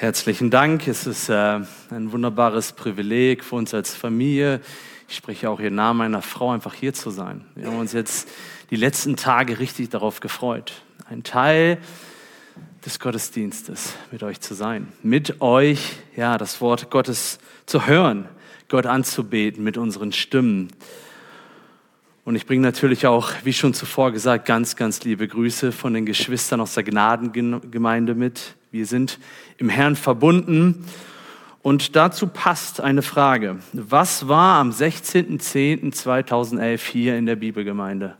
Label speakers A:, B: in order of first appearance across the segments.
A: Herzlichen Dank. Es ist äh, ein wunderbares Privileg für uns als Familie. Ich spreche auch hier Namen meiner Frau, einfach hier zu sein. Wir haben uns jetzt die letzten Tage richtig darauf gefreut, ein Teil des Gottesdienstes mit euch zu sein, mit euch, ja, das Wort Gottes zu hören, Gott anzubeten mit unseren Stimmen. Und ich bringe natürlich auch, wie schon zuvor gesagt, ganz, ganz liebe Grüße von den Geschwistern aus der Gnadengemeinde mit. Wir sind im Herrn verbunden. Und dazu passt eine Frage. Was war am 16.10.2011 hier in der Bibelgemeinde?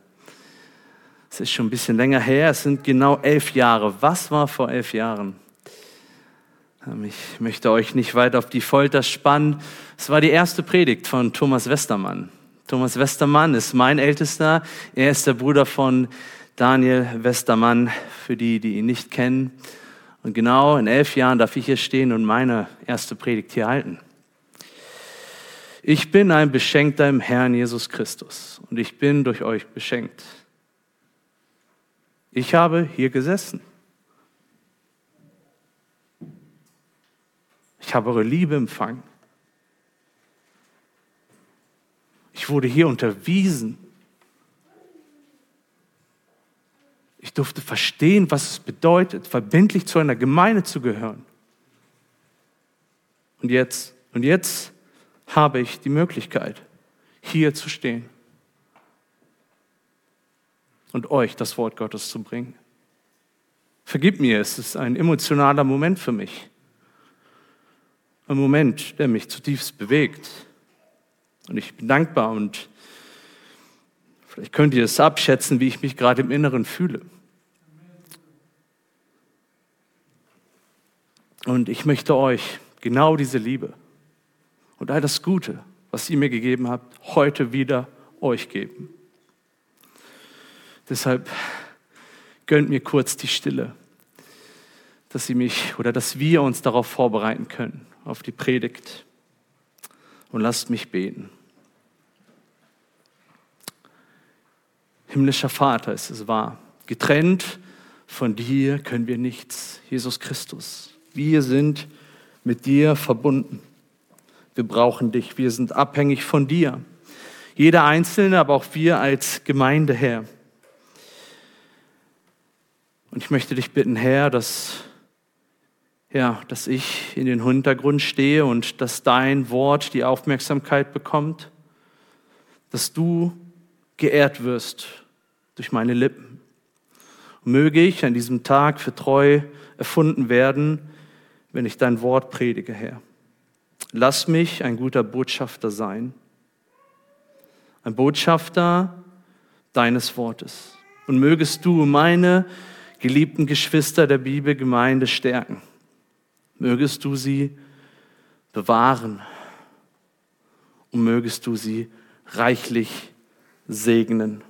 A: Es ist schon ein bisschen länger her, es sind genau elf Jahre. Was war vor elf Jahren? Ähm, ich möchte euch nicht weit auf die Folter spannen. Es war die erste Predigt von Thomas Westermann. Thomas Westermann ist mein Ältester. Er ist der Bruder von Daniel Westermann, für die, die ihn nicht kennen. Und genau in elf Jahren darf ich hier stehen und meine erste Predigt hier halten. Ich bin ein Beschenkter im Herrn Jesus Christus und ich bin durch euch beschenkt. Ich habe hier gesessen. Ich habe eure Liebe empfangen. Ich wurde hier unterwiesen. Ich durfte verstehen, was es bedeutet, verbindlich zu einer Gemeinde zu gehören. Und jetzt, und jetzt habe ich die Möglichkeit, hier zu stehen und euch das Wort Gottes zu bringen. Vergib mir, es ist ein emotionaler Moment für mich. Ein Moment, der mich zutiefst bewegt. Und ich bin dankbar und Vielleicht könnt ihr es abschätzen, wie ich mich gerade im Inneren fühle. Und ich möchte euch genau diese Liebe und all das Gute, was ihr mir gegeben habt, heute wieder euch geben. Deshalb gönnt mir kurz die Stille, dass sie mich oder dass wir uns darauf vorbereiten können, auf die Predigt. Und lasst mich beten. Himmlischer Vater ist es wahr. Getrennt von dir können wir nichts. Jesus Christus. Wir sind mit dir verbunden. Wir brauchen dich. Wir sind abhängig von dir. Jeder Einzelne, aber auch wir als Gemeinde, Herr. Und ich möchte dich bitten, Herr, dass, ja, dass ich in den Hintergrund stehe und dass dein Wort die Aufmerksamkeit bekommt, dass du geehrt wirst durch meine Lippen. Und möge ich an diesem Tag für treu erfunden werden, wenn ich dein Wort predige, Herr. Lass mich ein guter Botschafter sein, ein Botschafter deines Wortes. Und mögest du meine geliebten Geschwister der Bibelgemeinde stärken. Mögest du sie bewahren und mögest du sie reichlich segnen.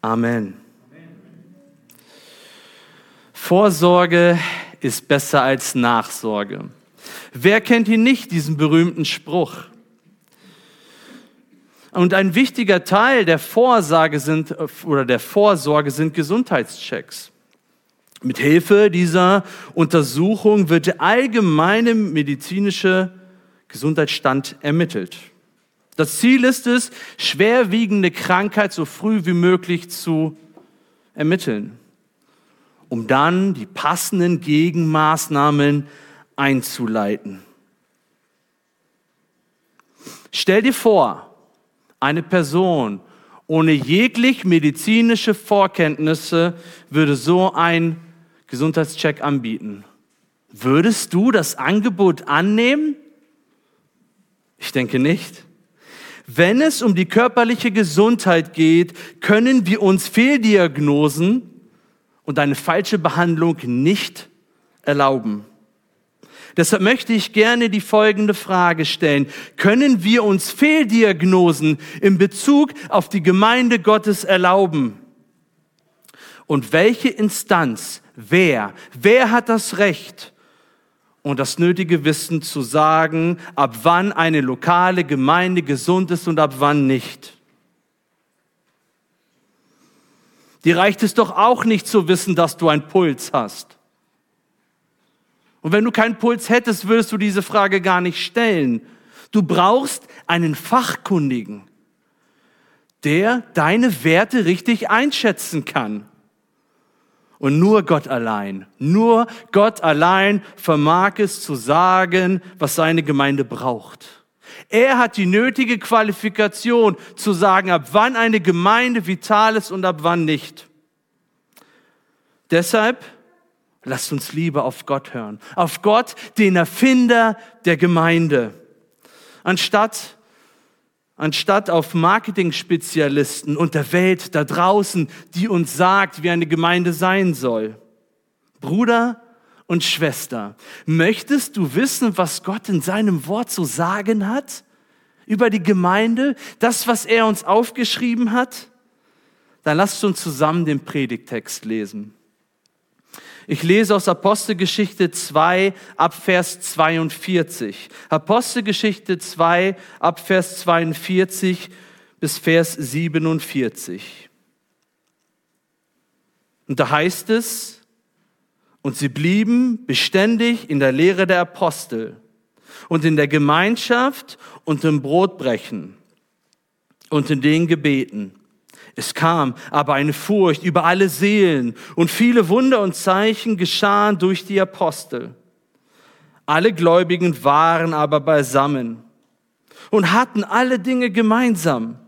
A: Amen. Vorsorge ist besser als Nachsorge. Wer kennt ihn nicht, diesen berühmten Spruch? Und ein wichtiger Teil der Vorsage sind, oder der Vorsorge sind Gesundheitschecks. Mit Hilfe dieser Untersuchung wird der allgemeine medizinische Gesundheitsstand ermittelt. Das Ziel ist es, schwerwiegende Krankheit so früh wie möglich zu ermitteln, um dann die passenden Gegenmaßnahmen einzuleiten. Stell dir vor, eine Person ohne jeglich medizinische Vorkenntnisse würde so ein Gesundheitscheck anbieten. Würdest du das Angebot annehmen? Ich denke nicht. Wenn es um die körperliche Gesundheit geht, können wir uns Fehldiagnosen und eine falsche Behandlung nicht erlauben. Deshalb möchte ich gerne die folgende Frage stellen. Können wir uns Fehldiagnosen in Bezug auf die Gemeinde Gottes erlauben? Und welche Instanz, wer, wer hat das Recht, und das nötige Wissen zu sagen, ab wann eine lokale Gemeinde gesund ist und ab wann nicht. Dir reicht es doch auch nicht zu wissen, dass du einen Puls hast Und wenn du keinen Puls hättest, würdest du diese Frage gar nicht stellen. Du brauchst einen Fachkundigen, der deine Werte richtig einschätzen kann. Und nur Gott allein, nur Gott allein vermag es zu sagen, was seine Gemeinde braucht. Er hat die nötige Qualifikation zu sagen, ab wann eine Gemeinde vital ist und ab wann nicht. Deshalb lasst uns lieber auf Gott hören, auf Gott, den Erfinder der Gemeinde, anstatt anstatt auf Marketing-Spezialisten und der Welt da draußen, die uns sagt, wie eine Gemeinde sein soll. Bruder und Schwester, möchtest du wissen, was Gott in seinem Wort zu sagen hat über die Gemeinde, das, was er uns aufgeschrieben hat? Dann lasst uns zusammen den Predigtext lesen. Ich lese aus Apostelgeschichte 2 ab Vers 42. Apostelgeschichte 2 ab Vers 42 bis Vers 47. Und da heißt es, und sie blieben beständig in der Lehre der Apostel und in der Gemeinschaft und im Brotbrechen und in den Gebeten. Es kam aber eine Furcht über alle Seelen und viele Wunder und Zeichen geschahen durch die Apostel. Alle Gläubigen waren aber beisammen und hatten alle Dinge gemeinsam.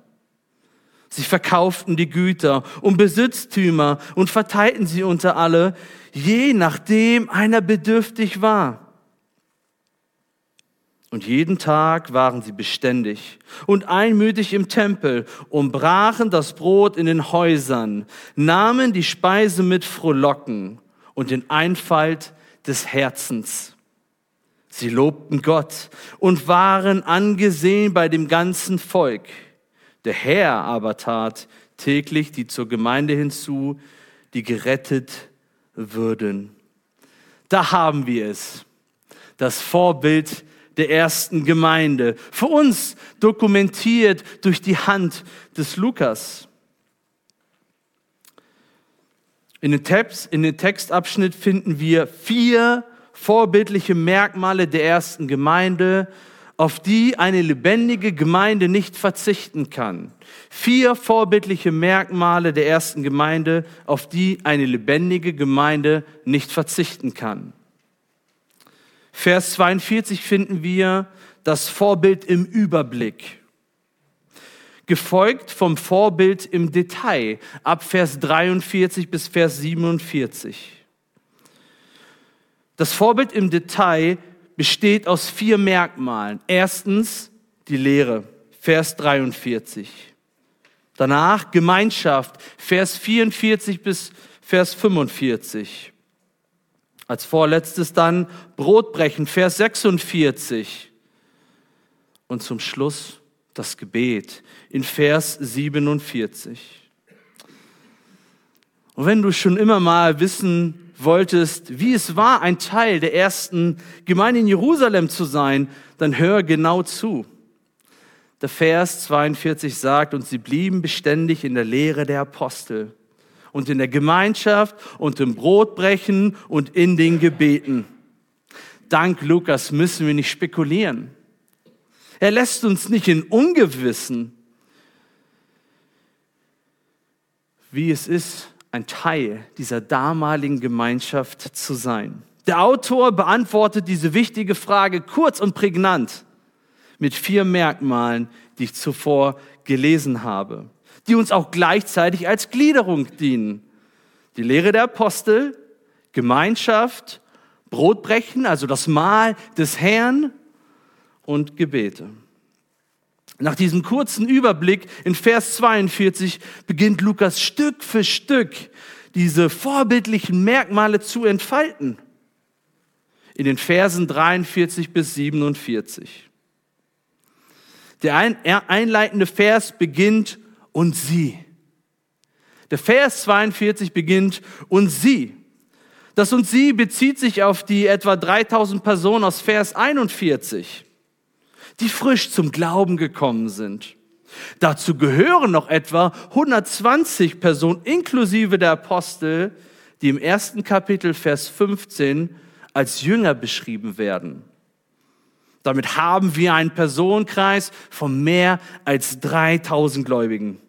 A: Sie verkauften die Güter und Besitztümer und verteilten sie unter alle, je nachdem einer bedürftig war. Und jeden Tag waren sie beständig und einmütig im Tempel und brachen das Brot in den Häusern, nahmen die Speise mit Frohlocken und den Einfalt des Herzens. Sie lobten Gott und waren angesehen bei dem ganzen Volk. Der Herr aber tat täglich die zur Gemeinde hinzu, die gerettet würden. Da haben wir es, das Vorbild der ersten Gemeinde. Für uns dokumentiert durch die Hand des Lukas. In den, Text, in den Textabschnitt finden wir vier vorbildliche Merkmale der ersten Gemeinde, auf die eine lebendige Gemeinde nicht verzichten kann. Vier vorbildliche Merkmale der ersten Gemeinde, auf die eine lebendige Gemeinde nicht verzichten kann. Vers 42 finden wir das Vorbild im Überblick. Gefolgt vom Vorbild im Detail ab Vers 43 bis Vers 47. Das Vorbild im Detail besteht aus vier Merkmalen. Erstens die Lehre, Vers 43. Danach Gemeinschaft, Vers 44 bis Vers 45. Als vorletztes dann Brotbrechen, Vers 46. Und zum Schluss das Gebet in Vers 47. Und wenn du schon immer mal wissen wolltest, wie es war, ein Teil der ersten Gemeinde in Jerusalem zu sein, dann hör genau zu. Der Vers 42 sagt, und sie blieben beständig in der Lehre der Apostel und in der Gemeinschaft und im Brotbrechen und in den Gebeten. Dank Lukas müssen wir nicht spekulieren. Er lässt uns nicht in Ungewissen, wie es ist, ein Teil dieser damaligen Gemeinschaft zu sein. Der Autor beantwortet diese wichtige Frage kurz und prägnant mit vier Merkmalen, die ich zuvor gelesen habe die uns auch gleichzeitig als Gliederung dienen. Die Lehre der Apostel, Gemeinschaft, Brotbrechen, also das Mahl des Herrn und Gebete. Nach diesem kurzen Überblick in Vers 42 beginnt Lukas Stück für Stück diese vorbildlichen Merkmale zu entfalten. In den Versen 43 bis 47. Der einleitende Vers beginnt und sie. Der Vers 42 beginnt und sie. Das und sie bezieht sich auf die etwa 3000 Personen aus Vers 41, die frisch zum Glauben gekommen sind. Dazu gehören noch etwa 120 Personen inklusive der Apostel, die im ersten Kapitel Vers 15 als Jünger beschrieben werden. Damit haben wir einen Personenkreis von mehr als 3000 Gläubigen,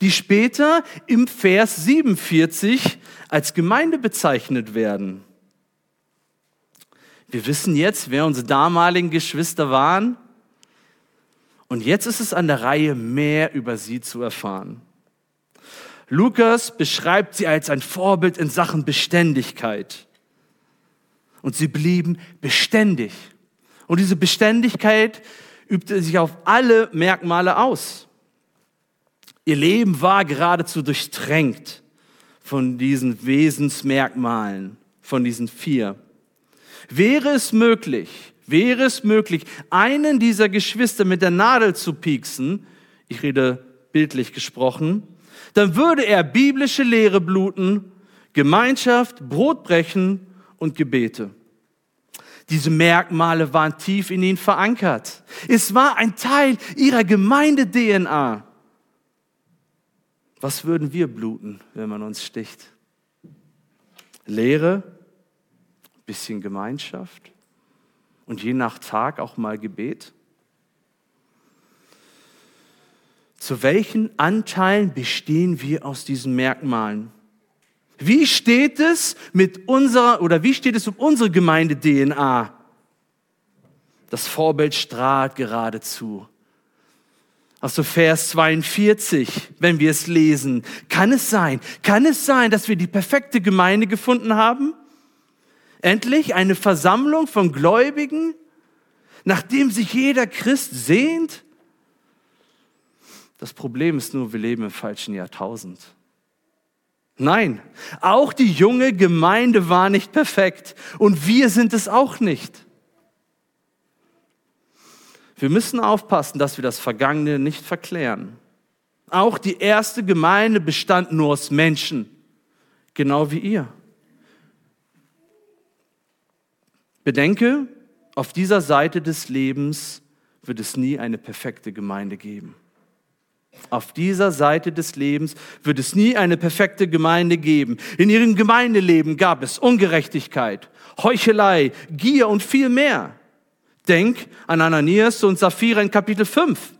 A: die später im Vers 47 als Gemeinde bezeichnet werden. Wir wissen jetzt, wer unsere damaligen Geschwister waren. Und jetzt ist es an der Reihe, mehr über sie zu erfahren. Lukas beschreibt sie als ein Vorbild in Sachen Beständigkeit. Und sie blieben beständig. Und diese Beständigkeit übte sich auf alle Merkmale aus. Ihr Leben war geradezu durchtränkt von diesen Wesensmerkmalen, von diesen vier. Wäre es möglich, wäre es möglich, einen dieser Geschwister mit der Nadel zu pieksen, ich rede bildlich gesprochen, dann würde er biblische Lehre bluten, Gemeinschaft, Brotbrechen und Gebete. Diese Merkmale waren tief in ihn verankert. Es war ein Teil ihrer Gemeinde-DNA. Was würden wir bluten, wenn man uns sticht? Lehre, bisschen Gemeinschaft und je nach Tag auch mal Gebet? Zu welchen Anteilen bestehen wir aus diesen Merkmalen? Wie steht es mit unserer oder wie steht es um unsere Gemeinde DNA? Das Vorbild strahlt geradezu. Also Vers 42, wenn wir es lesen, kann es sein, kann es sein, dass wir die perfekte Gemeinde gefunden haben? Endlich eine Versammlung von Gläubigen, nachdem sich jeder Christ sehnt? Das Problem ist nur, wir leben im falschen Jahrtausend. Nein, auch die junge Gemeinde war nicht perfekt und wir sind es auch nicht. Wir müssen aufpassen, dass wir das Vergangene nicht verklären. Auch die erste Gemeinde bestand nur aus Menschen, genau wie ihr. Bedenke, auf dieser Seite des Lebens wird es nie eine perfekte Gemeinde geben. Auf dieser Seite des Lebens wird es nie eine perfekte Gemeinde geben. In ihrem Gemeindeleben gab es Ungerechtigkeit, Heuchelei, Gier und viel mehr. Denk an Ananias und Sapphira in Kapitel 5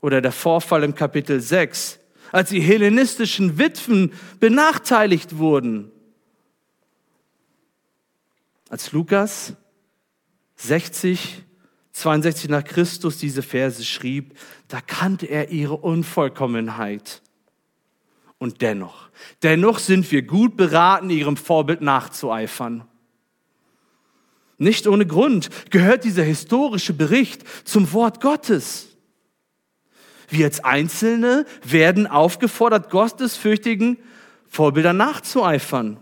A: oder der Vorfall im Kapitel 6, als die hellenistischen Witwen benachteiligt wurden als Lukas 60, 62 nach Christus diese Verse schrieb, da kannte er ihre Unvollkommenheit. Und dennoch, dennoch sind wir gut beraten, ihrem Vorbild nachzueifern. Nicht ohne Grund gehört dieser historische Bericht zum Wort Gottes. Wir als Einzelne werden aufgefordert, gottesfürchtigen Vorbildern nachzueifern.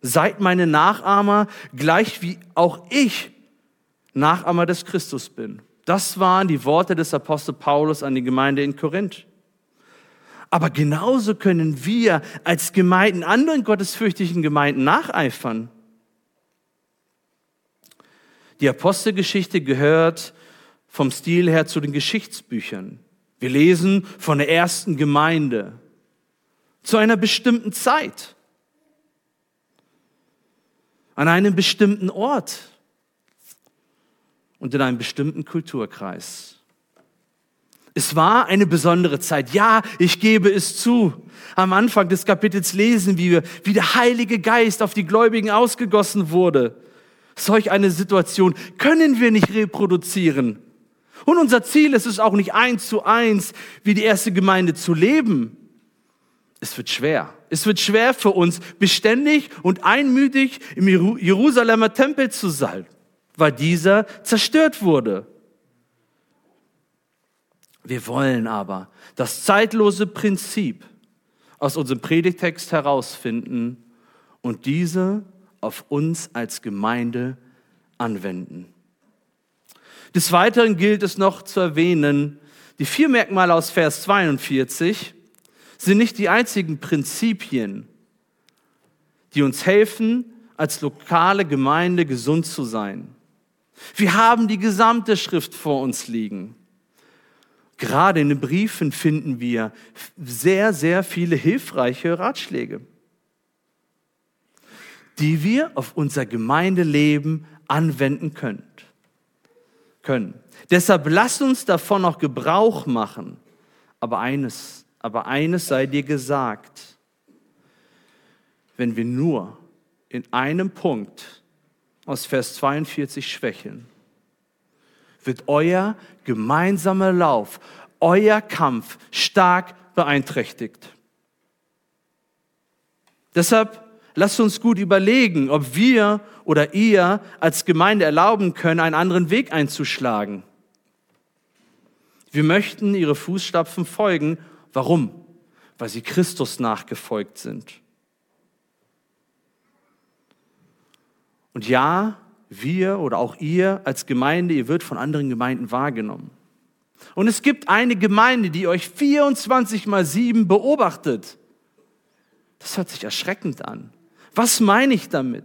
A: Seid meine Nachahmer, gleich wie auch ich Nachahmer des Christus bin. Das waren die Worte des Apostel Paulus an die Gemeinde in Korinth. Aber genauso können wir als Gemeinden, anderen gottesfürchtigen Gemeinden nacheifern. Die Apostelgeschichte gehört vom Stil her zu den Geschichtsbüchern. Wir lesen von der ersten Gemeinde zu einer bestimmten Zeit an einem bestimmten Ort und in einem bestimmten Kulturkreis. Es war eine besondere Zeit. Ja, ich gebe es zu. Am Anfang des Kapitels lesen wir, wie der Heilige Geist auf die Gläubigen ausgegossen wurde. Solch eine Situation können wir nicht reproduzieren. Und unser Ziel ist es auch nicht eins zu eins, wie die erste Gemeinde zu leben. Es wird schwer. Es wird schwer für uns, beständig und einmütig im Jerusalemer Tempel zu sein, weil dieser zerstört wurde. Wir wollen aber das zeitlose Prinzip aus unserem Predigtext herausfinden und diese auf uns als Gemeinde anwenden. Des Weiteren gilt es noch zu erwähnen, die vier Merkmale aus Vers 42, sind nicht die einzigen Prinzipien, die uns helfen, als lokale Gemeinde gesund zu sein. Wir haben die gesamte Schrift vor uns liegen. Gerade in den Briefen finden wir sehr, sehr viele hilfreiche Ratschläge. Die wir auf unser Gemeindeleben anwenden können. können. Deshalb lass uns davon noch Gebrauch machen. Aber eines, aber eines sei dir gesagt. Wenn wir nur in einem Punkt aus Vers 42 schwächeln, wird euer gemeinsamer Lauf, euer Kampf stark beeinträchtigt. Deshalb lasst uns gut überlegen, ob wir oder ihr als Gemeinde erlauben können, einen anderen Weg einzuschlagen. Wir möchten ihre Fußstapfen folgen. Warum? Weil sie Christus nachgefolgt sind. Und ja, wir oder auch ihr als Gemeinde, ihr wird von anderen Gemeinden wahrgenommen. Und es gibt eine Gemeinde, die euch 24 mal 7 beobachtet. Das hört sich erschreckend an. Was meine ich damit?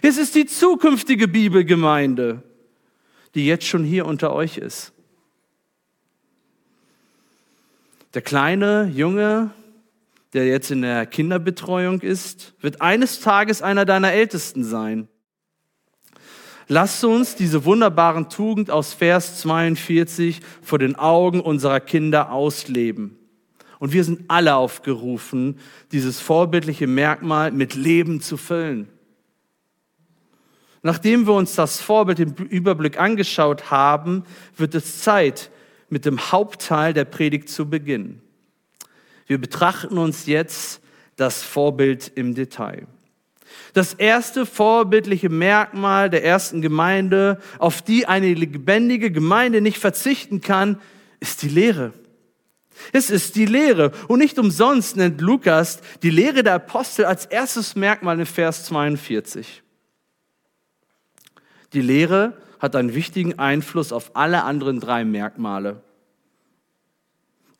A: Es ist die zukünftige Bibelgemeinde, die jetzt schon hier unter euch ist. Der kleine Junge, der jetzt in der Kinderbetreuung ist, wird eines Tages einer deiner Ältesten sein. Lasst uns diese wunderbaren Tugend aus Vers 42 vor den Augen unserer Kinder ausleben. Und wir sind alle aufgerufen, dieses vorbildliche Merkmal mit Leben zu füllen. Nachdem wir uns das Vorbild im Überblick angeschaut haben, wird es Zeit, mit dem Hauptteil der Predigt zu beginnen. Wir betrachten uns jetzt das Vorbild im Detail. Das erste vorbildliche Merkmal der ersten Gemeinde, auf die eine lebendige Gemeinde nicht verzichten kann, ist die Lehre. Es ist die Lehre. Und nicht umsonst nennt Lukas die Lehre der Apostel als erstes Merkmal in Vers 42. Die Lehre hat einen wichtigen Einfluss auf alle anderen drei Merkmale.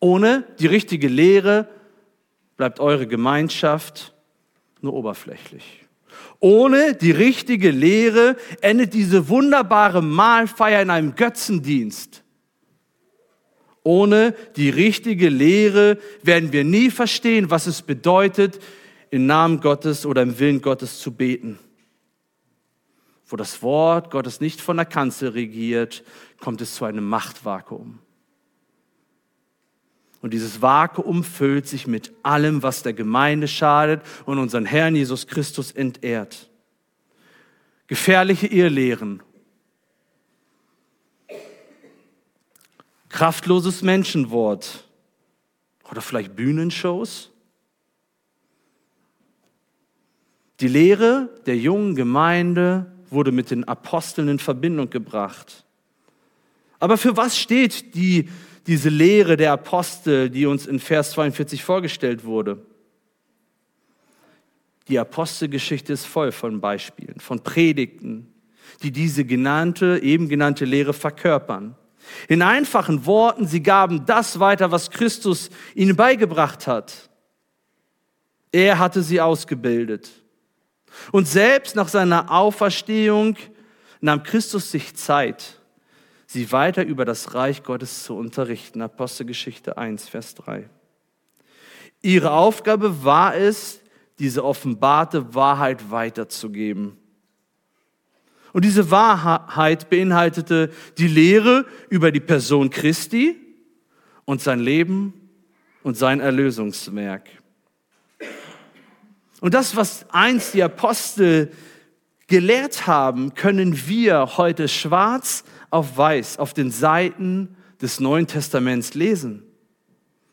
A: Ohne die richtige Lehre bleibt eure Gemeinschaft nur oberflächlich. Ohne die richtige Lehre endet diese wunderbare Mahlfeier in einem Götzendienst. Ohne die richtige Lehre werden wir nie verstehen, was es bedeutet, im Namen Gottes oder im Willen Gottes zu beten. Wo das Wort Gottes nicht von der Kanzel regiert, kommt es zu einem Machtvakuum. Und dieses Vakuum füllt sich mit allem, was der Gemeinde schadet und unseren Herrn Jesus Christus entehrt. Gefährliche Irrlehren, kraftloses Menschenwort oder vielleicht Bühnenshows. Die Lehre der jungen Gemeinde wurde mit den Aposteln in Verbindung gebracht. Aber für was steht die diese Lehre der Apostel, die uns in Vers 42 vorgestellt wurde. Die Apostelgeschichte ist voll von Beispielen, von Predigten, die diese genannte, eben genannte Lehre verkörpern. In einfachen Worten, sie gaben das weiter, was Christus ihnen beigebracht hat. Er hatte sie ausgebildet. Und selbst nach seiner Auferstehung nahm Christus sich Zeit, sie weiter über das Reich Gottes zu unterrichten. Apostelgeschichte 1, Vers 3. Ihre Aufgabe war es, diese offenbarte Wahrheit weiterzugeben. Und diese Wahrheit beinhaltete die Lehre über die Person Christi und sein Leben und sein Erlösungswerk. Und das, was einst die Apostel gelehrt haben, können wir heute schwarz auf weiß auf den Seiten des Neuen Testaments lesen.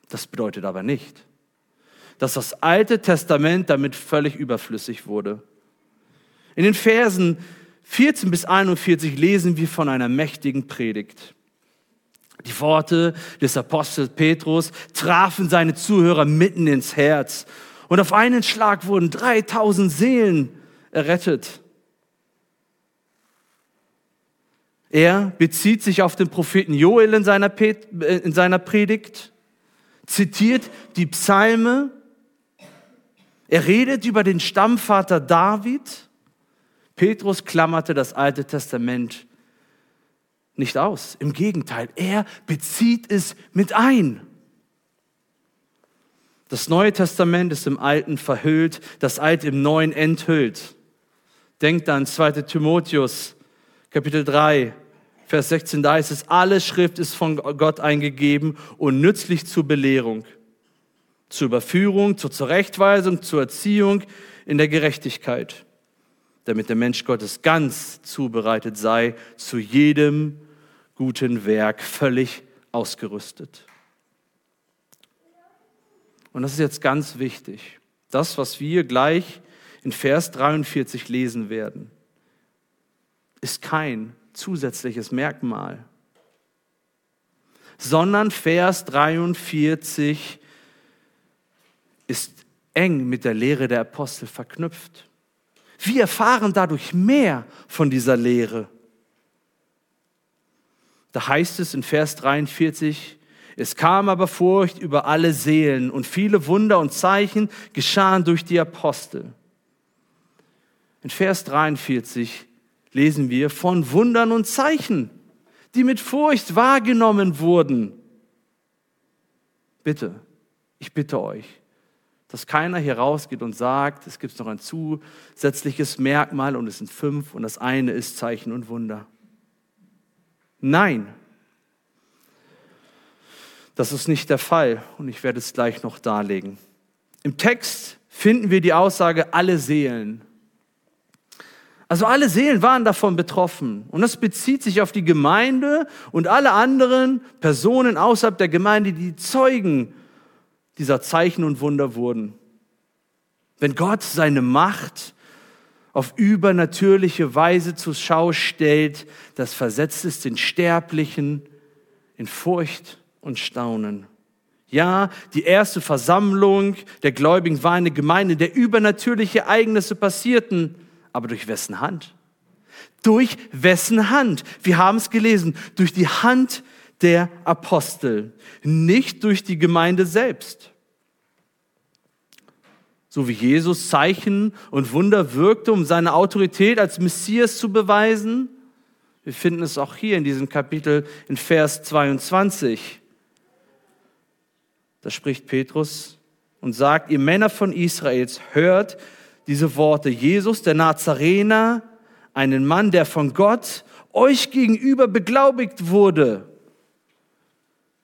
A: Das bedeutet aber nicht, dass das Alte Testament damit völlig überflüssig wurde. In den Versen 14 bis 41 lesen wir von einer mächtigen Predigt. Die Worte des Apostels Petrus trafen seine Zuhörer mitten ins Herz und auf einen Schlag wurden 3000 Seelen errettet. Er bezieht sich auf den Propheten Joel in seiner, äh, in seiner Predigt, zitiert die Psalme, er redet über den Stammvater David. Petrus klammerte das Alte Testament nicht aus. Im Gegenteil, er bezieht es mit ein. Das Neue Testament ist im Alten verhüllt, das Alte im Neuen enthüllt. Denkt an 2. Timotheus, Kapitel 3, Vers 16, da heißt es, alle Schrift ist von Gott eingegeben und nützlich zur Belehrung, zur Überführung, zur Zurechtweisung, zur Erziehung in der Gerechtigkeit, damit der Mensch Gottes ganz zubereitet sei, zu jedem guten Werk völlig ausgerüstet. Und das ist jetzt ganz wichtig. Das, was wir gleich in Vers 43 lesen werden, ist kein zusätzliches Merkmal, sondern Vers 43 ist eng mit der Lehre der Apostel verknüpft. Wir erfahren dadurch mehr von dieser Lehre. Da heißt es in Vers 43, es kam aber Furcht über alle Seelen und viele Wunder und Zeichen geschahen durch die Apostel. In Vers 43 lesen wir von Wundern und Zeichen, die mit Furcht wahrgenommen wurden. Bitte, ich bitte euch, dass keiner hier rausgeht und sagt, es gibt noch ein zusätzliches Merkmal und es sind fünf und das eine ist Zeichen und Wunder. Nein, das ist nicht der Fall und ich werde es gleich noch darlegen. Im Text finden wir die Aussage alle Seelen. Also alle Seelen waren davon betroffen. Und das bezieht sich auf die Gemeinde und alle anderen Personen außerhalb der Gemeinde, die Zeugen dieser Zeichen und Wunder wurden. Wenn Gott seine Macht auf übernatürliche Weise zur Schau stellt, das versetzt es den Sterblichen in Furcht und Staunen. Ja, die erste Versammlung der Gläubigen war eine Gemeinde, der übernatürliche Ereignisse passierten. Aber durch wessen Hand? Durch wessen Hand? Wir haben es gelesen, durch die Hand der Apostel, nicht durch die Gemeinde selbst. So wie Jesus Zeichen und Wunder wirkte, um seine Autorität als Messias zu beweisen. Wir finden es auch hier in diesem Kapitel in Vers 22. Da spricht Petrus und sagt, ihr Männer von Israels, hört, diese Worte. Jesus, der Nazarener, einen Mann, der von Gott euch gegenüber beglaubigt wurde.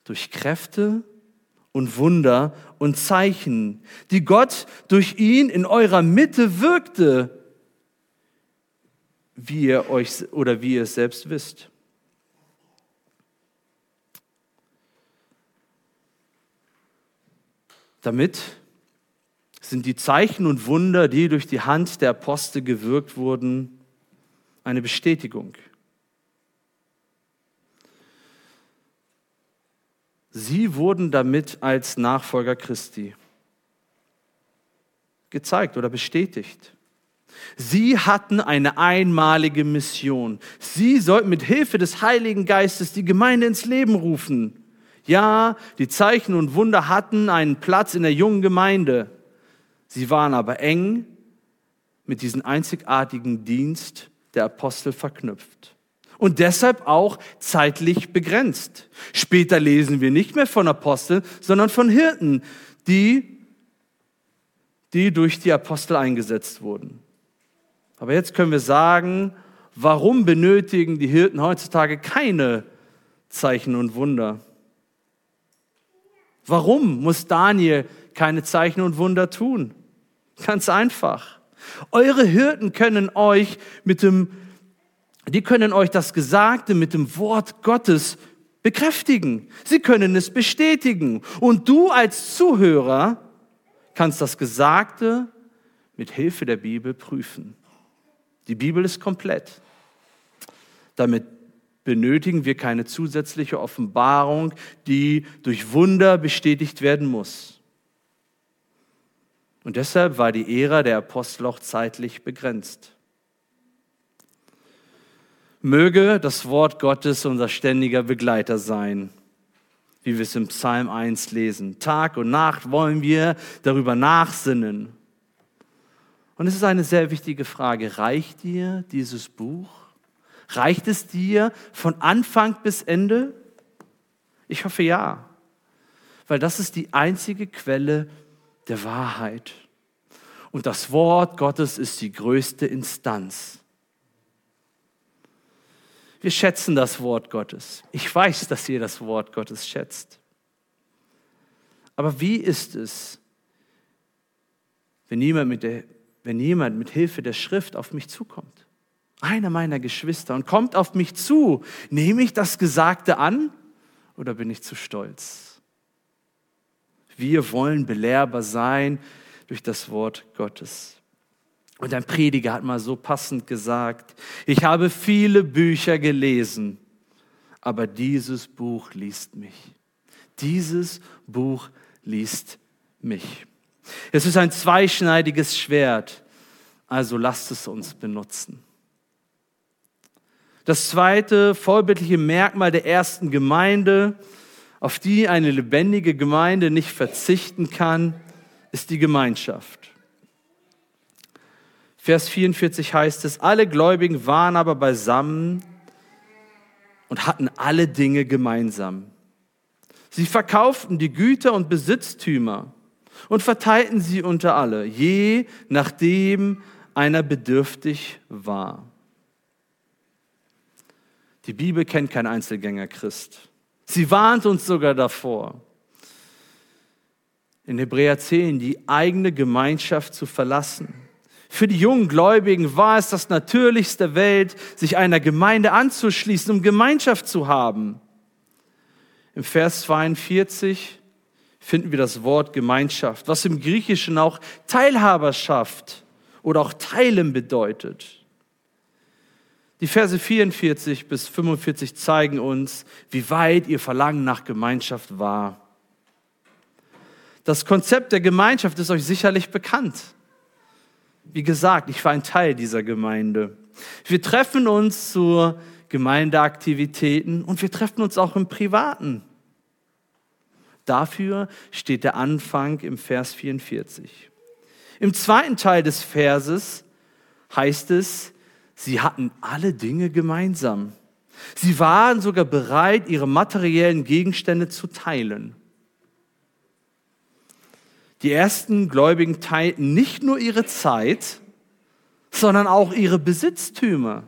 A: Durch Kräfte und Wunder und Zeichen, die Gott durch ihn in eurer Mitte wirkte, wie ihr euch oder wie ihr es selbst wisst. Damit sind die Zeichen und Wunder, die durch die Hand der Apostel gewirkt wurden, eine Bestätigung. Sie wurden damit als Nachfolger Christi gezeigt oder bestätigt. Sie hatten eine einmalige Mission. Sie sollten mit Hilfe des Heiligen Geistes die Gemeinde ins Leben rufen. Ja, die Zeichen und Wunder hatten einen Platz in der jungen Gemeinde. Sie waren aber eng mit diesem einzigartigen Dienst der Apostel verknüpft. Und deshalb auch zeitlich begrenzt. Später lesen wir nicht mehr von Aposteln, sondern von Hirten, die, die durch die Apostel eingesetzt wurden. Aber jetzt können wir sagen, warum benötigen die Hirten heutzutage keine Zeichen und Wunder? Warum muss Daniel keine Zeichen und Wunder tun? Ganz einfach. Eure Hirten können euch mit dem, die können euch das Gesagte mit dem Wort Gottes bekräftigen. Sie können es bestätigen. Und du als Zuhörer kannst das Gesagte mit Hilfe der Bibel prüfen. Die Bibel ist komplett. Damit benötigen wir keine zusätzliche Offenbarung, die durch Wunder bestätigt werden muss. Und deshalb war die Ära der Apostel auch zeitlich begrenzt. Möge das Wort Gottes unser ständiger Begleiter sein, wie wir es im Psalm 1 lesen. Tag und Nacht wollen wir darüber nachsinnen. Und es ist eine sehr wichtige Frage. Reicht dir dieses Buch? Reicht es dir von Anfang bis Ende? Ich hoffe ja, weil das ist die einzige Quelle der Wahrheit. Und das Wort Gottes ist die größte Instanz. Wir schätzen das Wort Gottes. Ich weiß, dass ihr das Wort Gottes schätzt. Aber wie ist es, wenn jemand mit, der, wenn jemand mit Hilfe der Schrift auf mich zukommt? Einer meiner Geschwister und kommt auf mich zu. Nehme ich das Gesagte an oder bin ich zu stolz? Wir wollen belehrbar sein durch das Wort Gottes. Und ein Prediger hat mal so passend gesagt, ich habe viele Bücher gelesen, aber dieses Buch liest mich. Dieses Buch liest mich. Es ist ein zweischneidiges Schwert, also lasst es uns benutzen. Das zweite vorbildliche Merkmal der ersten Gemeinde, auf die eine lebendige Gemeinde nicht verzichten kann, ist die Gemeinschaft. Vers 44 heißt es, alle Gläubigen waren aber beisammen und hatten alle Dinge gemeinsam. Sie verkauften die Güter und Besitztümer und verteilten sie unter alle, je nachdem einer bedürftig war. Die Bibel kennt kein Einzelgänger Christ. Sie warnt uns sogar davor, in Hebräer 10 die eigene Gemeinschaft zu verlassen. Für die jungen Gläubigen war es das Natürlichste Welt, sich einer Gemeinde anzuschließen, um Gemeinschaft zu haben. Im Vers 42 finden wir das Wort Gemeinschaft, was im Griechischen auch Teilhaberschaft oder auch Teilen bedeutet. Die Verse 44 bis 45 zeigen uns, wie weit ihr Verlangen nach Gemeinschaft war. Das Konzept der Gemeinschaft ist euch sicherlich bekannt. Wie gesagt, ich war ein Teil dieser Gemeinde. Wir treffen uns zu Gemeindeaktivitäten und wir treffen uns auch im Privaten. Dafür steht der Anfang im Vers 44. Im zweiten Teil des Verses heißt es, sie hatten alle Dinge gemeinsam. Sie waren sogar bereit, ihre materiellen Gegenstände zu teilen. Die ersten Gläubigen teilten nicht nur ihre Zeit, sondern auch ihre Besitztümer.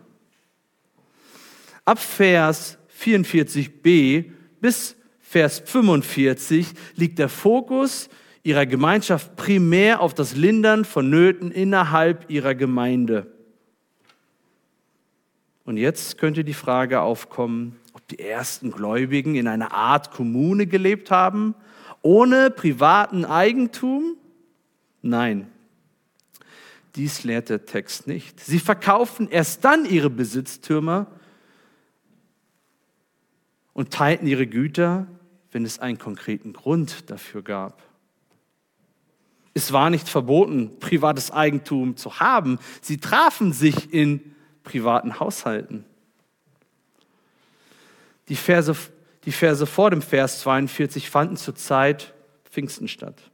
A: Ab Vers 44b bis Vers 45 liegt der Fokus ihrer Gemeinschaft primär auf das Lindern von Nöten innerhalb ihrer Gemeinde. Und jetzt könnte die Frage aufkommen, ob die ersten Gläubigen in einer Art Kommune gelebt haben, ohne privaten Eigentum? Nein, dies lehrt der Text nicht. Sie verkauften erst dann ihre Besitztümer und teilten ihre Güter wenn es einen konkreten Grund dafür gab. Es war nicht verboten, privates Eigentum zu haben. Sie trafen sich in privaten Haushalten. Die Verse, die Verse vor dem Vers 42 fanden zur Zeit Pfingsten statt.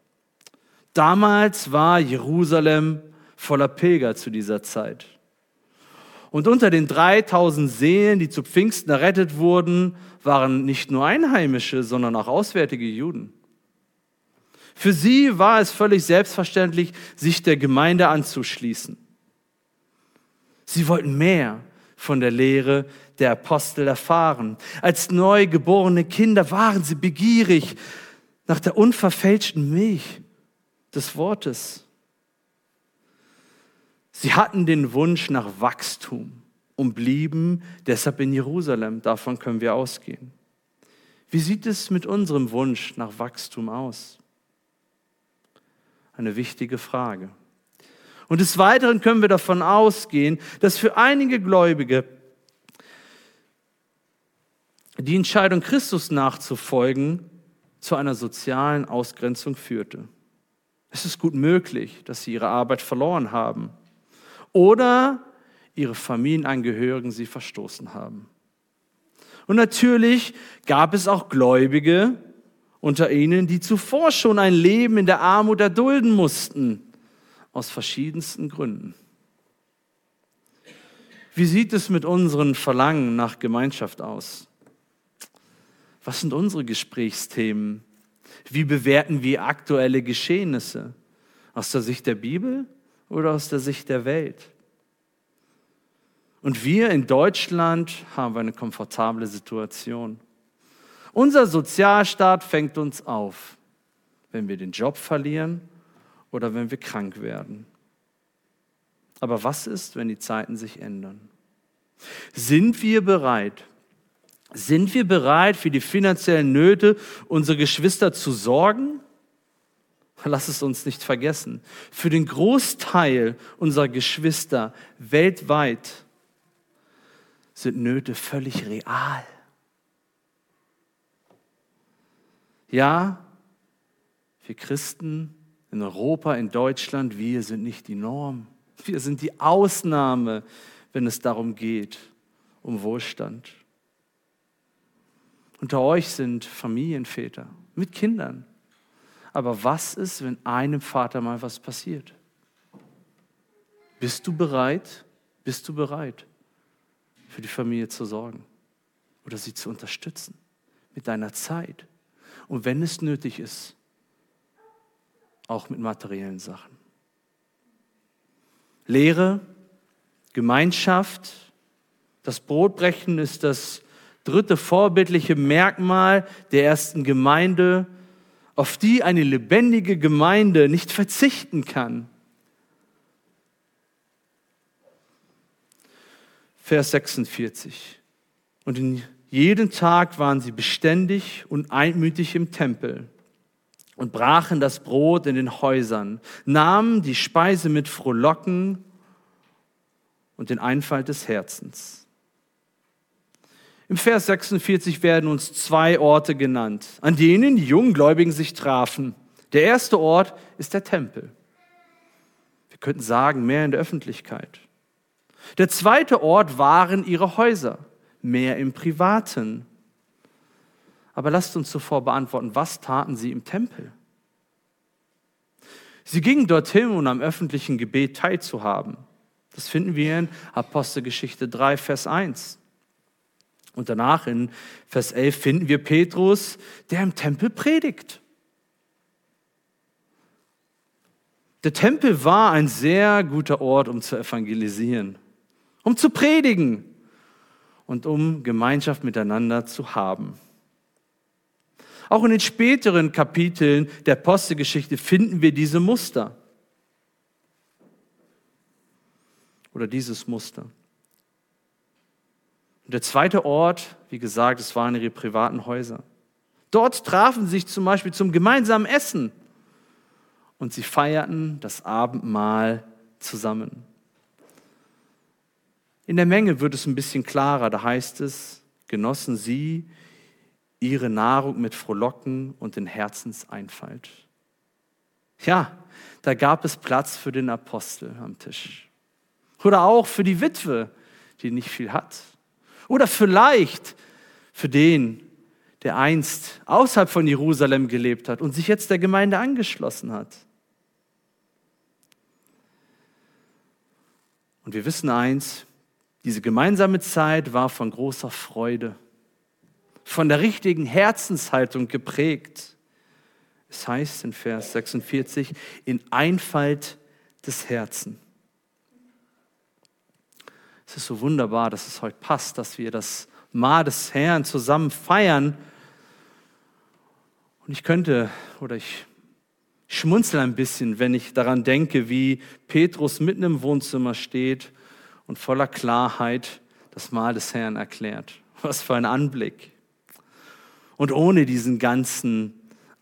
A: Damals war Jerusalem voller Pilger zu dieser Zeit. Und unter den 3000 Seelen, die zu Pfingsten errettet wurden, waren nicht nur Einheimische, sondern auch auswärtige Juden. Für sie war es völlig selbstverständlich, sich der Gemeinde anzuschließen. Sie wollten mehr von der Lehre der Apostel erfahren. Als neugeborene Kinder waren sie begierig nach der unverfälschten Milch des Wortes. Sie hatten den Wunsch nach Wachstum und blieben deshalb in Jerusalem. Davon können wir ausgehen. Wie sieht es mit unserem Wunsch nach Wachstum aus? Eine wichtige Frage. Und des Weiteren können wir davon ausgehen, dass für einige Gläubige die Entscheidung, Christus nachzufolgen, zu einer sozialen Ausgrenzung führte. Es ist gut möglich, dass sie ihre Arbeit verloren haben oder ihre Familienangehörigen sie verstoßen haben. Und natürlich gab es auch Gläubige unter ihnen, die zuvor schon ein Leben in der Armut erdulden mussten, aus verschiedensten Gründen. Wie sieht es mit unseren Verlangen nach Gemeinschaft aus? Was sind unsere Gesprächsthemen? Wie bewerten wir aktuelle Geschehnisse? Aus der Sicht der Bibel oder aus der Sicht der Welt? Und wir in Deutschland haben eine komfortable Situation. Unser Sozialstaat fängt uns auf, wenn wir den Job verlieren oder wenn wir krank werden. Aber was ist, wenn die Zeiten sich ändern? Sind wir bereit? Sind wir bereit, für die finanziellen Nöte unserer Geschwister zu sorgen? Lass es uns nicht vergessen. Für den Großteil unserer Geschwister weltweit sind Nöte völlig real. Ja, wir Christen in Europa, in Deutschland, wir sind nicht die Norm. Wir sind die Ausnahme, wenn es darum geht, um Wohlstand. Unter euch sind Familienväter mit Kindern. Aber was ist, wenn einem Vater mal was passiert? Bist du bereit? Bist du bereit? für die Familie zu sorgen oder sie zu unterstützen mit deiner Zeit. Und wenn es nötig ist, auch mit materiellen Sachen. Lehre, Gemeinschaft, das Brotbrechen ist das dritte vorbildliche Merkmal der ersten Gemeinde, auf die eine lebendige Gemeinde nicht verzichten kann. Vers 46. Und in jeden Tag waren sie beständig und einmütig im Tempel und brachen das Brot in den Häusern, nahmen die Speise mit Frohlocken und den Einfall des Herzens. Im Vers 46 werden uns zwei Orte genannt, an denen die Junggläubigen sich trafen. Der erste Ort ist der Tempel. Wir könnten sagen, mehr in der Öffentlichkeit. Der zweite Ort waren ihre Häuser, mehr im Privaten. Aber lasst uns zuvor beantworten, was taten sie im Tempel? Sie gingen dorthin, um am öffentlichen Gebet teilzuhaben. Das finden wir in Apostelgeschichte 3, Vers 1. Und danach in Vers 11 finden wir Petrus, der im Tempel predigt. Der Tempel war ein sehr guter Ort, um zu evangelisieren um zu predigen und um Gemeinschaft miteinander zu haben. Auch in den späteren Kapiteln der Apostelgeschichte finden wir diese Muster. Oder dieses Muster. Und der zweite Ort, wie gesagt, es waren ihre privaten Häuser. Dort trafen sie sich zum Beispiel zum gemeinsamen Essen und sie feierten das Abendmahl zusammen. In der Menge wird es ein bisschen klarer. Da heißt es, genossen sie ihre Nahrung mit Frohlocken und in Herzenseinfalt. Ja, da gab es Platz für den Apostel am Tisch. Oder auch für die Witwe, die nicht viel hat. Oder vielleicht für den, der einst außerhalb von Jerusalem gelebt hat und sich jetzt der Gemeinde angeschlossen hat. Und wir wissen eins, diese gemeinsame Zeit war von großer Freude, von der richtigen Herzenshaltung geprägt. Es heißt in Vers 46, in Einfalt des Herzens. Es ist so wunderbar, dass es heute passt, dass wir das Mahl des Herrn zusammen feiern. Und ich könnte, oder ich schmunzel ein bisschen, wenn ich daran denke, wie Petrus mitten im Wohnzimmer steht und voller Klarheit das Mahl des Herrn erklärt. Was für ein Anblick. Und ohne diesen ganzen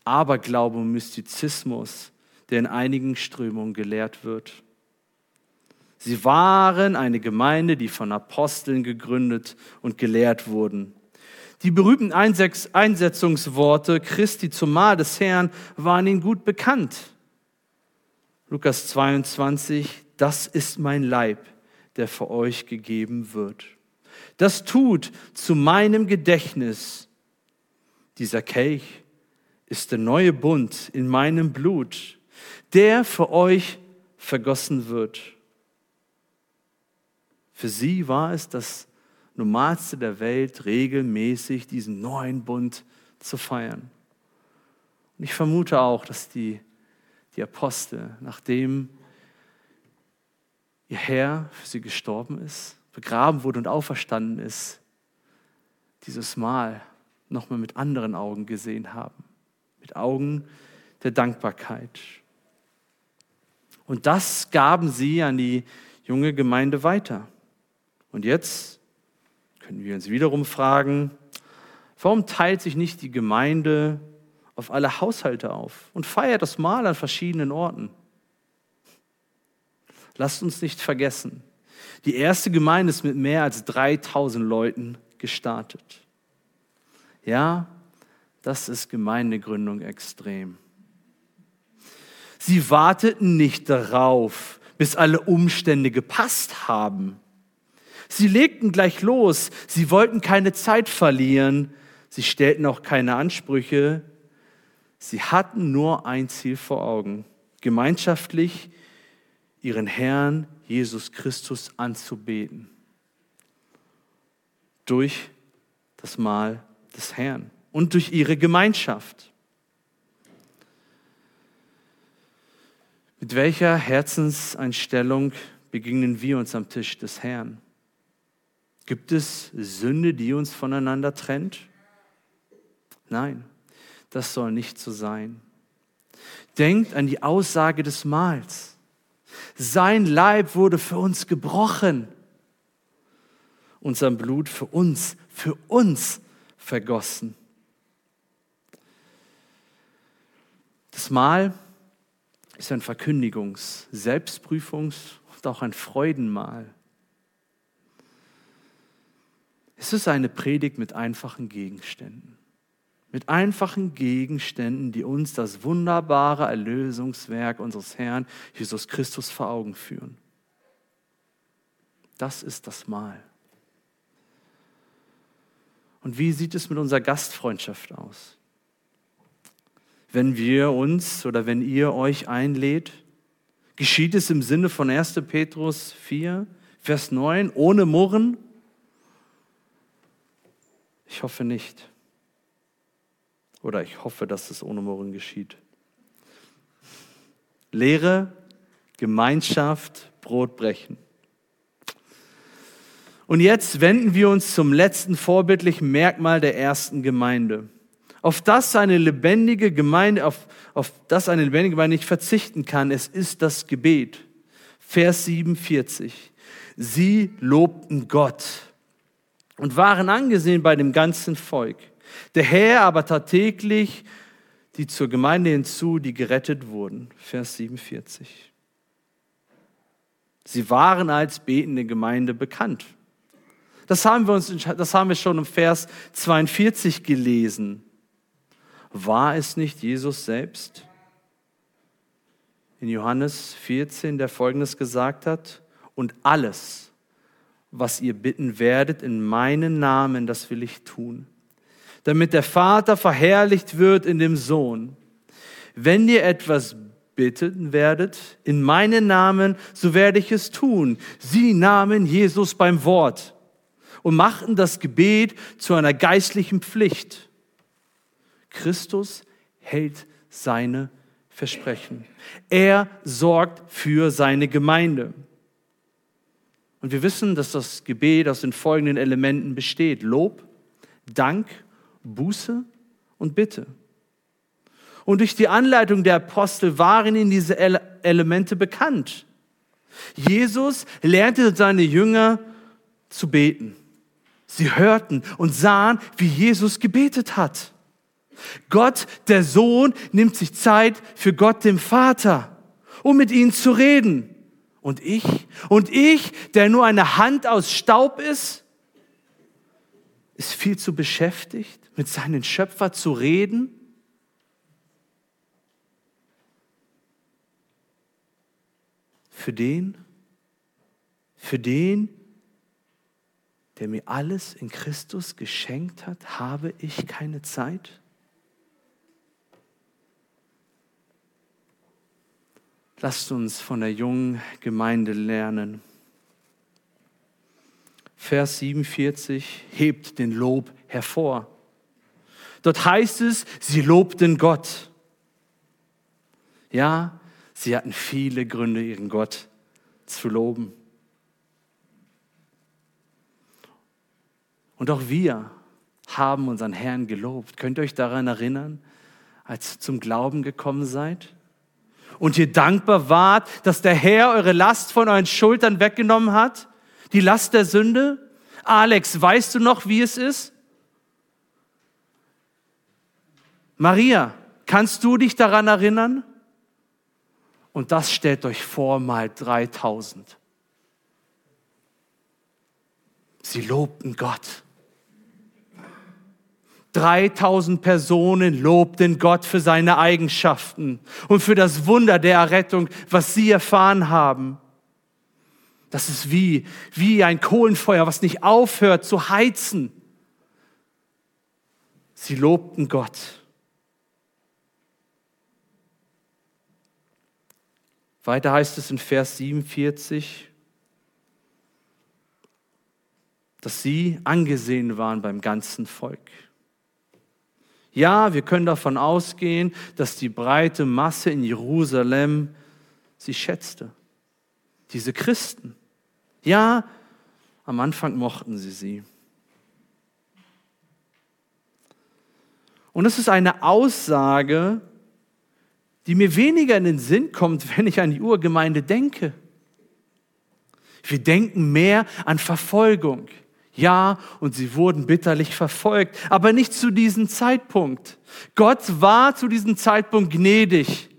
A: Aberglaube und Mystizismus, der in einigen Strömungen gelehrt wird. Sie waren eine Gemeinde, die von Aposteln gegründet und gelehrt wurden. Die berühmten Einsetzungsworte Christi zum Mahl des Herrn waren ihnen gut bekannt. Lukas 22, das ist mein Leib, der für euch gegeben wird. Das tut zu meinem Gedächtnis. Dieser Kelch ist der neue Bund in meinem Blut, der für euch vergossen wird. Für sie war es das Normalste der Welt, regelmäßig diesen neuen Bund zu feiern. Und ich vermute auch, dass die, die Apostel, nachdem ihr Herr für sie gestorben ist, begraben wurde und auferstanden ist, dieses Mal nochmal mit anderen Augen gesehen haben, mit Augen der Dankbarkeit. Und das gaben sie an die junge Gemeinde weiter. Und jetzt können wir uns wiederum fragen, warum teilt sich nicht die Gemeinde auf alle Haushalte auf und feiert das Mahl an verschiedenen Orten? Lasst uns nicht vergessen, die erste Gemeinde ist mit mehr als 3000 Leuten gestartet. Ja, das ist Gemeindegründung extrem. Sie warteten nicht darauf, bis alle Umstände gepasst haben. Sie legten gleich los. Sie wollten keine Zeit verlieren. Sie stellten auch keine Ansprüche. Sie hatten nur ein Ziel vor Augen, gemeinschaftlich ihren Herrn Jesus Christus anzubeten. Durch das Mahl des Herrn und durch ihre Gemeinschaft. Mit welcher Herzenseinstellung begegnen wir uns am Tisch des Herrn? Gibt es Sünde, die uns voneinander trennt? Nein, das soll nicht so sein. Denkt an die Aussage des Mahls. Sein Leib wurde für uns gebrochen, unser Blut für uns, für uns vergossen. Das Mahl ist ein Verkündigungs-, Selbstprüfungs- und auch ein Freudenmahl. Es ist eine Predigt mit einfachen Gegenständen. Mit einfachen Gegenständen, die uns das wunderbare Erlösungswerk unseres Herrn Jesus Christus vor Augen führen. Das ist das Mahl. Und wie sieht es mit unserer Gastfreundschaft aus? wenn wir uns oder wenn ihr euch einlädt? Geschieht es im Sinne von 1. Petrus 4, Vers 9, ohne Murren? Ich hoffe nicht. Oder ich hoffe, dass es ohne Murren geschieht. Lehre, Gemeinschaft, Brot brechen. Und jetzt wenden wir uns zum letzten vorbildlichen Merkmal der ersten Gemeinde auf das eine lebendige Gemeinde, auf, auf das eine lebendige Gemeinde nicht verzichten kann. Es ist das Gebet. Vers 47. Sie lobten Gott und waren angesehen bei dem ganzen Volk. Der Herr aber tat täglich die zur Gemeinde hinzu, die gerettet wurden. Vers 47. Sie waren als betende Gemeinde bekannt. Das haben wir, uns, das haben wir schon im Vers 42 gelesen. War es nicht Jesus selbst? In Johannes 14, der folgendes gesagt hat, und alles, was ihr bitten werdet in meinen Namen, das will ich tun, damit der Vater verherrlicht wird in dem Sohn. Wenn ihr etwas bitten werdet in meinen Namen, so werde ich es tun. Sie nahmen Jesus beim Wort und machten das Gebet zu einer geistlichen Pflicht. Christus hält seine Versprechen. Er sorgt für seine Gemeinde. Und wir wissen, dass das Gebet aus den folgenden Elementen besteht. Lob, Dank, Buße und Bitte. Und durch die Anleitung der Apostel waren ihnen diese Elemente bekannt. Jesus lernte seine Jünger zu beten. Sie hörten und sahen, wie Jesus gebetet hat. Gott, der Sohn, nimmt sich Zeit für Gott, dem Vater, um mit ihnen zu reden. Und ich, und ich, der nur eine Hand aus Staub ist, ist viel zu beschäftigt, mit seinen Schöpfer zu reden. Für den, für den, der mir alles in Christus geschenkt hat, habe ich keine Zeit? Lasst uns von der jungen Gemeinde lernen. Vers 47 hebt den Lob hervor. Dort heißt es, sie lobten Gott. Ja, sie hatten viele Gründe, ihren Gott zu loben. Und auch wir haben unseren Herrn gelobt. Könnt ihr euch daran erinnern, als ihr zum Glauben gekommen seid? Und ihr dankbar wart, dass der Herr eure Last von euren Schultern weggenommen hat? Die Last der Sünde? Alex, weißt du noch, wie es ist? Maria, kannst du dich daran erinnern? Und das stellt euch vor mal 3000. Sie lobten Gott. 3000 Personen lobten Gott für seine Eigenschaften und für das Wunder der Errettung, was sie erfahren haben. Das ist wie, wie ein Kohlenfeuer, was nicht aufhört zu heizen. Sie lobten Gott. Weiter heißt es in Vers 47, dass sie angesehen waren beim ganzen Volk. Ja, wir können davon ausgehen, dass die breite Masse in Jerusalem sie schätzte. Diese Christen. Ja, am Anfang mochten sie sie. Und es ist eine Aussage, die mir weniger in den Sinn kommt, wenn ich an die Urgemeinde denke. Wir denken mehr an Verfolgung. Ja, und sie wurden bitterlich verfolgt, aber nicht zu diesem Zeitpunkt. Gott war zu diesem Zeitpunkt gnädig.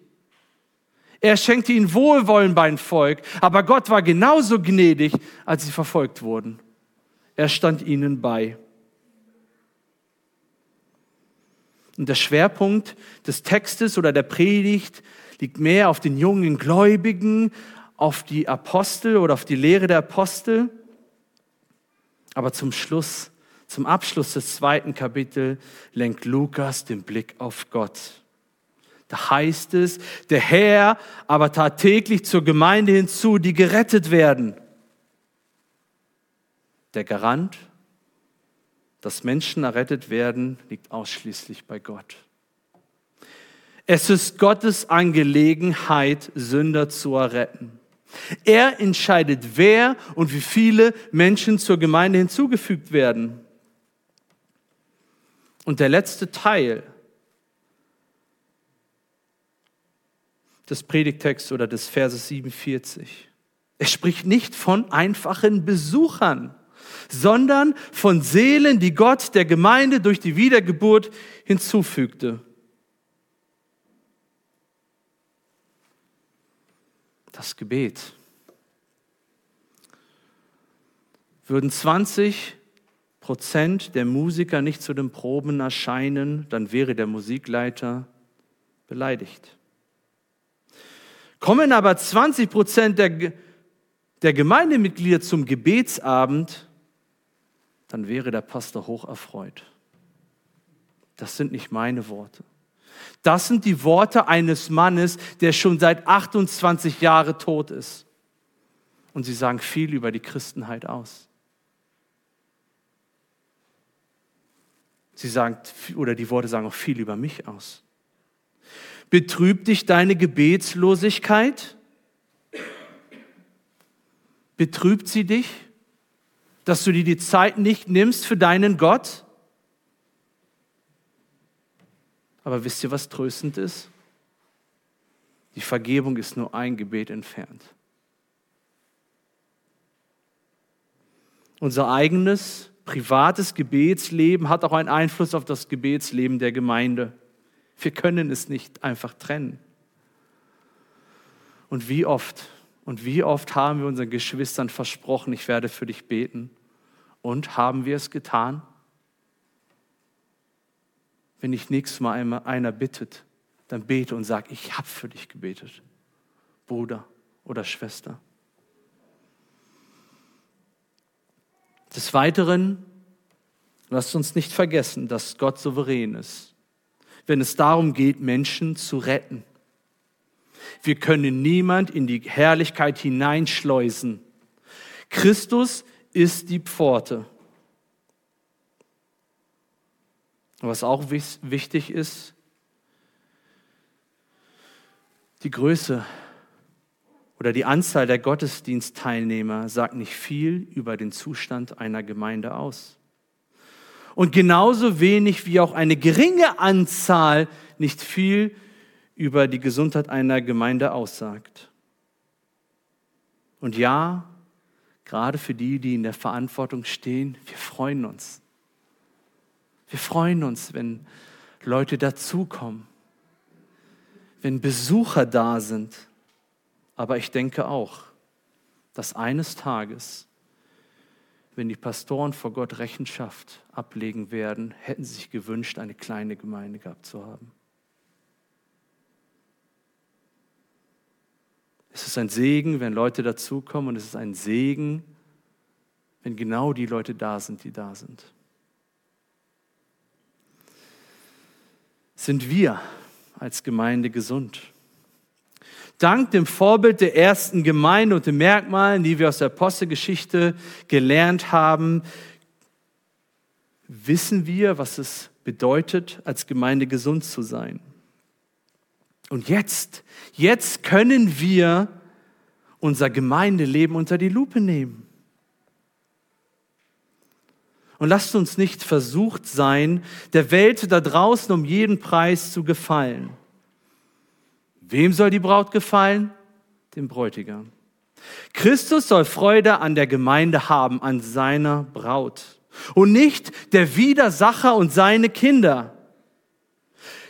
A: Er schenkte ihnen Wohlwollen beim Volk, aber Gott war genauso gnädig, als sie verfolgt wurden. Er stand ihnen bei. Und der Schwerpunkt des Textes oder der Predigt liegt mehr auf den jungen Gläubigen, auf die Apostel oder auf die Lehre der Apostel. Aber zum Schluss, zum Abschluss des zweiten Kapitels lenkt Lukas den Blick auf Gott. Da heißt es, der Herr aber tat täglich zur Gemeinde hinzu, die gerettet werden. Der Garant, dass Menschen errettet werden, liegt ausschließlich bei Gott. Es ist Gottes Angelegenheit, Sünder zu erretten. Er entscheidet, wer und wie viele Menschen zur Gemeinde hinzugefügt werden. Und der letzte Teil des Predigtexts oder des Verses 47. Er spricht nicht von einfachen Besuchern, sondern von Seelen, die Gott der Gemeinde durch die Wiedergeburt hinzufügte. Das Gebet. Würden 20 Prozent der Musiker nicht zu den Proben erscheinen, dann wäre der Musikleiter beleidigt. Kommen aber 20 Prozent der, der Gemeindemitglieder zum Gebetsabend, dann wäre der Pastor hoch erfreut. Das sind nicht meine Worte. Das sind die Worte eines Mannes, der schon seit 28 Jahren tot ist. Und sie sagen viel über die Christenheit aus. Sie sagen, oder die Worte sagen auch viel über mich aus. Betrübt dich deine Gebetslosigkeit? Betrübt sie dich, dass du dir die Zeit nicht nimmst für deinen Gott? Aber wisst ihr, was tröstend ist? Die Vergebung ist nur ein Gebet entfernt. Unser eigenes privates Gebetsleben hat auch einen Einfluss auf das Gebetsleben der Gemeinde. Wir können es nicht einfach trennen. Und wie oft und wie oft haben wir unseren Geschwistern versprochen, ich werde für dich beten? Und haben wir es getan? Wenn dich nächstes Mal einmal einer bittet, dann bete und sag, ich habe für dich gebetet, Bruder oder Schwester. Des Weiteren, lasst uns nicht vergessen, dass Gott souverän ist, wenn es darum geht, Menschen zu retten. Wir können niemand in die Herrlichkeit hineinschleusen. Christus ist die Pforte. Was auch wichtig ist, die Größe oder die Anzahl der Gottesdienstteilnehmer sagt nicht viel über den Zustand einer Gemeinde aus. und genauso wenig wie auch eine geringe Anzahl nicht viel über die Gesundheit einer Gemeinde aussagt. Und ja, gerade für die, die in der Verantwortung stehen, wir freuen uns. Wir freuen uns, wenn Leute dazukommen, wenn Besucher da sind. Aber ich denke auch, dass eines Tages, wenn die Pastoren vor Gott Rechenschaft ablegen werden, hätten sie sich gewünscht, eine kleine Gemeinde gehabt zu haben. Es ist ein Segen, wenn Leute dazukommen und es ist ein Segen, wenn genau die Leute da sind, die da sind. Sind wir als Gemeinde gesund? Dank dem Vorbild der ersten Gemeinde und den Merkmalen, die wir aus der Apostelgeschichte gelernt haben, wissen wir, was es bedeutet, als Gemeinde gesund zu sein. Und jetzt, jetzt können wir unser Gemeindeleben unter die Lupe nehmen. Und lasst uns nicht versucht sein, der Welt da draußen um jeden Preis zu gefallen. Wem soll die Braut gefallen? Dem Bräutigam. Christus soll Freude an der Gemeinde haben, an seiner Braut. Und nicht der Widersacher und seine Kinder.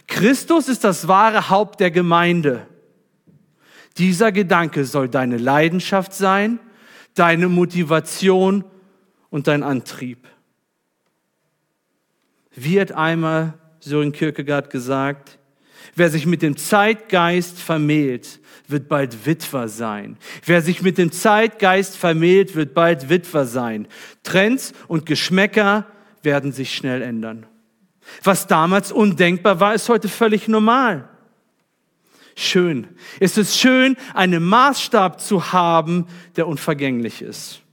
A: Christus ist das wahre Haupt der Gemeinde. Dieser Gedanke soll deine Leidenschaft sein, deine Motivation und dein Antrieb. Hat einmal Sören Kierkegaard gesagt, wer sich mit dem Zeitgeist vermählt, wird bald Witwer sein. Wer sich mit dem Zeitgeist vermählt, wird bald Witwer sein. Trends und Geschmäcker werden sich schnell ändern. Was damals undenkbar war, ist heute völlig normal. Schön. Es ist schön, einen Maßstab zu haben, der unvergänglich ist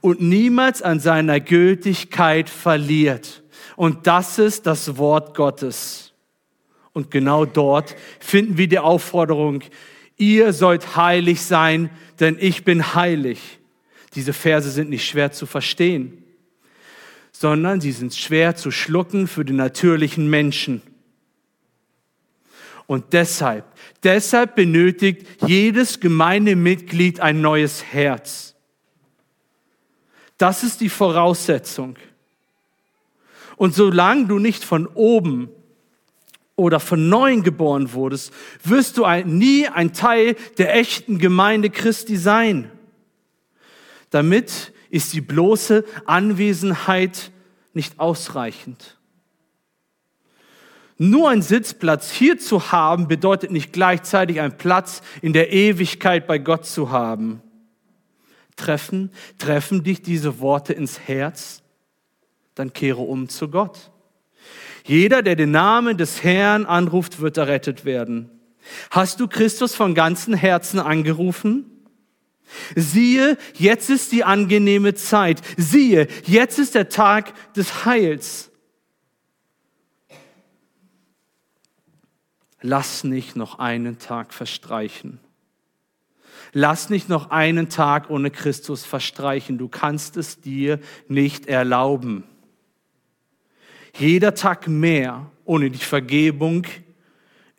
A: und niemals an seiner Gültigkeit verliert. Und das ist das Wort Gottes. Und genau dort finden wir die Aufforderung, ihr sollt heilig sein, denn ich bin heilig. Diese Verse sind nicht schwer zu verstehen sondern sie sind schwer zu schlucken für den natürlichen Menschen. Und deshalb, deshalb benötigt jedes Gemeindemitglied ein neues Herz. Das ist die Voraussetzung. Und solange du nicht von oben oder von neuem geboren wurdest, wirst du ein, nie ein Teil der echten Gemeinde Christi sein. Damit ist die bloße Anwesenheit nicht ausreichend. Nur ein Sitzplatz hier zu haben, bedeutet nicht gleichzeitig einen Platz in der Ewigkeit bei Gott zu haben. Treffen, treffen dich diese Worte ins Herz, dann kehre um zu Gott. Jeder, der den Namen des Herrn anruft, wird errettet werden. Hast du Christus von ganzem Herzen angerufen? Siehe, jetzt ist die angenehme Zeit. Siehe, jetzt ist der Tag des Heils. Lass nicht noch einen Tag verstreichen. Lass nicht noch einen Tag ohne Christus verstreichen. Du kannst es dir nicht erlauben. Jeder Tag mehr ohne die Vergebung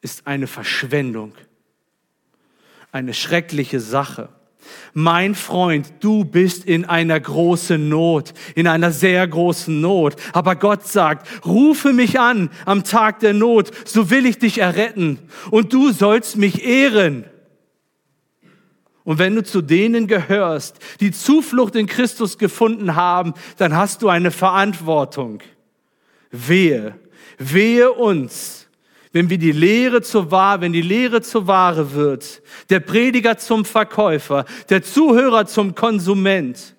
A: ist eine Verschwendung, eine schreckliche Sache. Mein Freund, du bist in einer großen Not, in einer sehr großen Not. Aber Gott sagt, rufe mich an am Tag der Not, so will ich dich erretten. Und du sollst mich ehren. Und wenn du zu denen gehörst, die Zuflucht in Christus gefunden haben, dann hast du eine Verantwortung. Wehe, wehe uns, wenn wir die Lehre zur Ware, wenn die Lehre zur Ware wird, der Prediger zum Verkäufer, der Zuhörer zum Konsument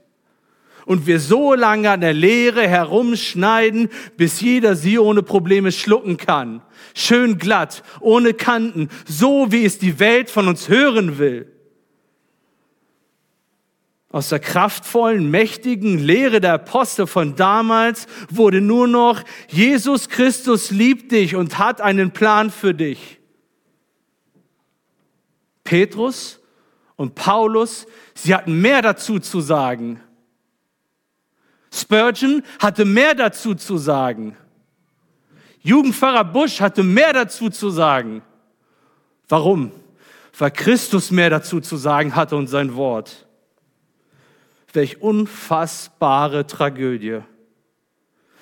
A: und wir so lange an der Lehre herumschneiden, bis jeder sie ohne Probleme schlucken kann. Schön glatt, ohne Kanten, so wie es die Welt von uns hören will. Aus der kraftvollen, mächtigen Lehre der Apostel von damals wurde nur noch, Jesus Christus liebt dich und hat einen Plan für dich. Petrus und Paulus, sie hatten mehr dazu zu sagen. Spurgeon hatte mehr dazu zu sagen. Jugendpfarrer Busch hatte mehr dazu zu sagen. Warum? Weil Christus mehr dazu zu sagen hatte und sein Wort. Welch unfassbare Tragödie.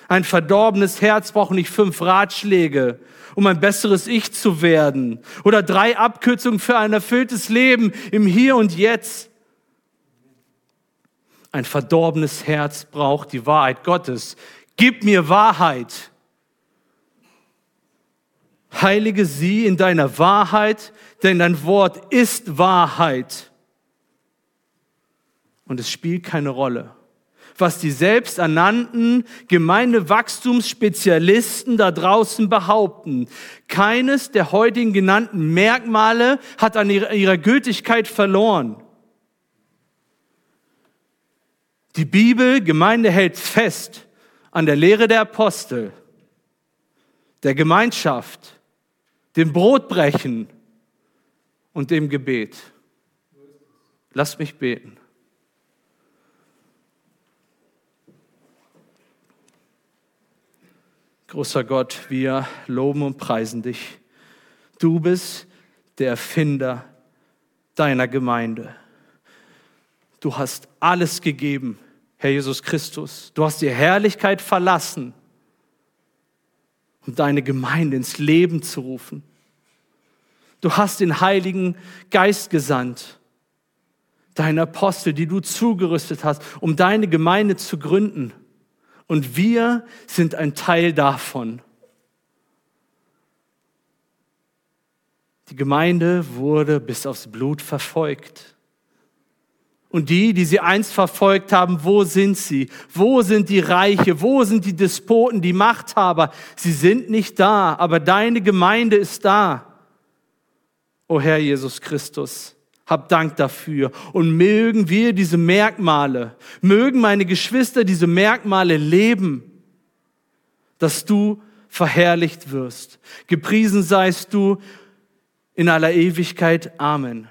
A: Ein verdorbenes Herz braucht nicht fünf Ratschläge, um ein besseres Ich zu werden oder drei Abkürzungen für ein erfülltes Leben im Hier und Jetzt. Ein verdorbenes Herz braucht die Wahrheit Gottes. Gib mir Wahrheit. Heilige sie in deiner Wahrheit, denn dein Wort ist Wahrheit. Und es spielt keine Rolle, was die selbsternannten Gemeindewachstumsspezialisten da draußen behaupten. Keines der heutigen genannten Merkmale hat an ihrer Gültigkeit verloren. Die Bibel, Gemeinde hält fest an der Lehre der Apostel, der Gemeinschaft, dem Brotbrechen und dem Gebet. Lass mich beten. Großer Gott, wir loben und preisen dich. Du bist der Erfinder deiner Gemeinde. Du hast alles gegeben, Herr Jesus Christus. Du hast die Herrlichkeit verlassen, um deine Gemeinde ins Leben zu rufen. Du hast den Heiligen Geist gesandt, deine Apostel, die du zugerüstet hast, um deine Gemeinde zu gründen. Und wir sind ein Teil davon. Die Gemeinde wurde bis aufs Blut verfolgt. Und die, die sie einst verfolgt haben, wo sind sie? Wo sind die Reiche? Wo sind die Despoten, die Machthaber? Sie sind nicht da, aber deine Gemeinde ist da. O Herr Jesus Christus, hab Dank dafür. Und mögen wir diese Merkmale, mögen meine Geschwister diese Merkmale leben, dass du verherrlicht wirst. Gepriesen seist du in aller Ewigkeit. Amen.